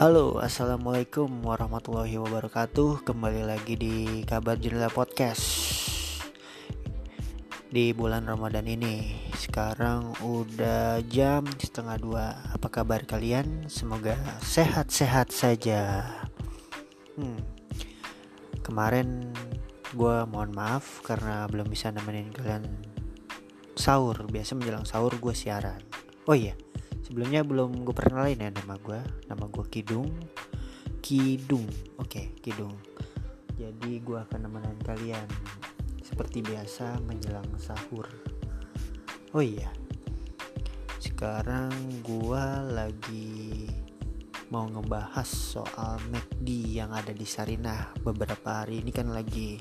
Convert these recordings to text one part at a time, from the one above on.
Halo, assalamualaikum warahmatullahi wabarakatuh. Kembali lagi di kabar jendela podcast di bulan Ramadan ini. Sekarang udah jam setengah dua. Apa kabar kalian? Semoga sehat-sehat saja. Hmm. Kemarin gue mohon maaf karena belum bisa nemenin kalian sahur. Biasa menjelang sahur gue siaran. Oh iya, sebelumnya belum gue perkenalin ya nama gue nama gue Kidung. Kidung oke okay, Kidung. Jadi gue akan nemenin kalian seperti biasa menjelang sahur. Oh iya sekarang gue lagi mau ngebahas soal McD yang ada di Sarinah. Beberapa hari ini kan lagi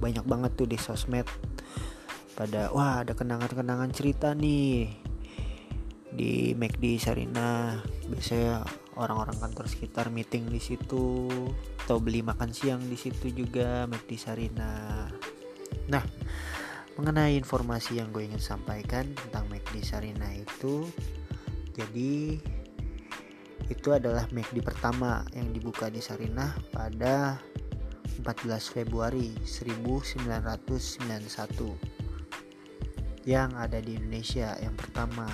banyak banget tuh di sosmed. Pada wah ada kenangan-kenangan cerita nih di McD Sarina biasanya orang-orang kantor sekitar meeting di situ atau beli makan siang di situ juga McD Sarina nah mengenai informasi yang gue ingin sampaikan tentang McD Sarina itu jadi itu adalah McD pertama yang dibuka di Sarinah pada 14 Februari 1991 yang ada di Indonesia yang pertama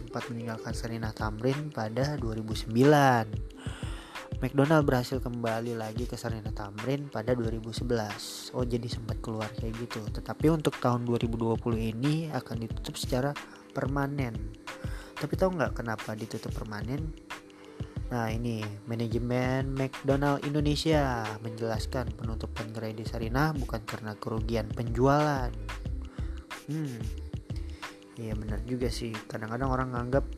sempat meninggalkan Serena Tamrin pada 2009. McDonald berhasil kembali lagi ke Serena Tamrin pada 2011. Oh jadi sempat keluar kayak gitu. Tetapi untuk tahun 2020 ini akan ditutup secara permanen. Tapi tahu nggak kenapa ditutup permanen? Nah ini manajemen McDonald Indonesia menjelaskan penutupan gerai di Sarinah bukan karena kerugian penjualan. Hmm, Iya benar juga sih. Kadang-kadang orang nganggap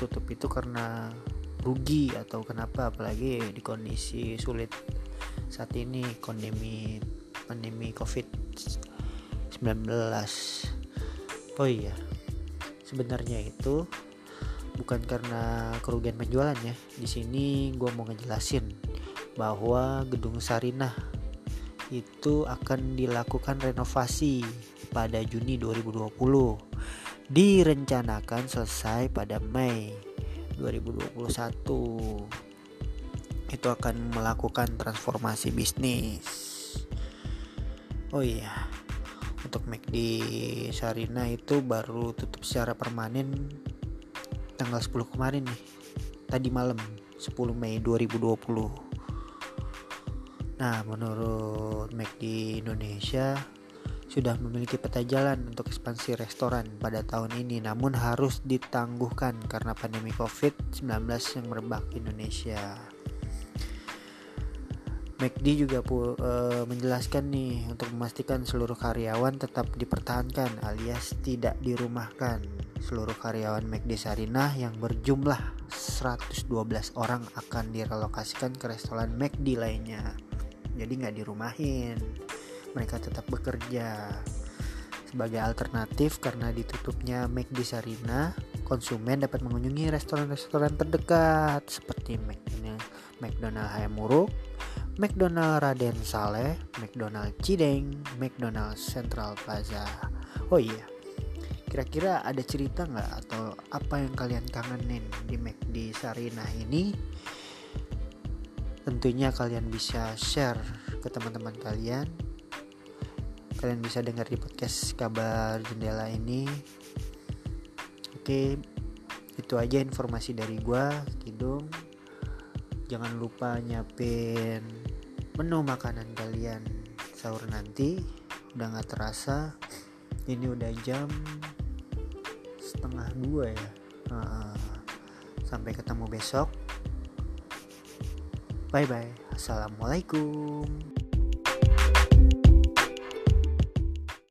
tutup itu karena rugi atau kenapa apalagi di kondisi sulit saat ini pandemi pandemi covid 19 oh iya sebenarnya itu bukan karena kerugian penjualan ya. Di sini gue mau ngejelasin bahwa gedung Sarinah itu akan dilakukan renovasi pada Juni 2020 direncanakan selesai pada Mei 2021 itu akan melakukan transformasi bisnis. Oh iya untuk McD Sarina itu baru tutup secara permanen tanggal 10 kemarin nih tadi malam 10 Mei 2020 nah menurut McD Indonesia sudah memiliki peta jalan untuk ekspansi restoran pada tahun ini namun harus ditangguhkan karena pandemi COVID-19 yang merebak di Indonesia. McD juga e, menjelaskan nih untuk memastikan seluruh karyawan tetap dipertahankan alias tidak dirumahkan. Seluruh karyawan McD Sarinah yang berjumlah 112 orang akan direlokasikan ke restoran McD lainnya. Jadi nggak dirumahin mereka tetap bekerja. Sebagai alternatif karena ditutupnya McD Sarina, konsumen dapat mengunjungi restoran-restoran terdekat seperti McDonald, Hayamuruk, McDonald Raden Saleh, McDonald Cideng, McDonald Central Plaza. Oh iya, kira-kira ada cerita nggak atau apa yang kalian kangenin di McD Sarina ini? Tentunya kalian bisa share ke teman-teman kalian kalian bisa dengar di podcast kabar jendela ini. Oke itu aja informasi dari gua Kidung. Jangan lupa nyiapin menu makanan kalian sahur nanti. Udah gak terasa ini udah jam setengah dua ya. Sampai ketemu besok. Bye bye assalamualaikum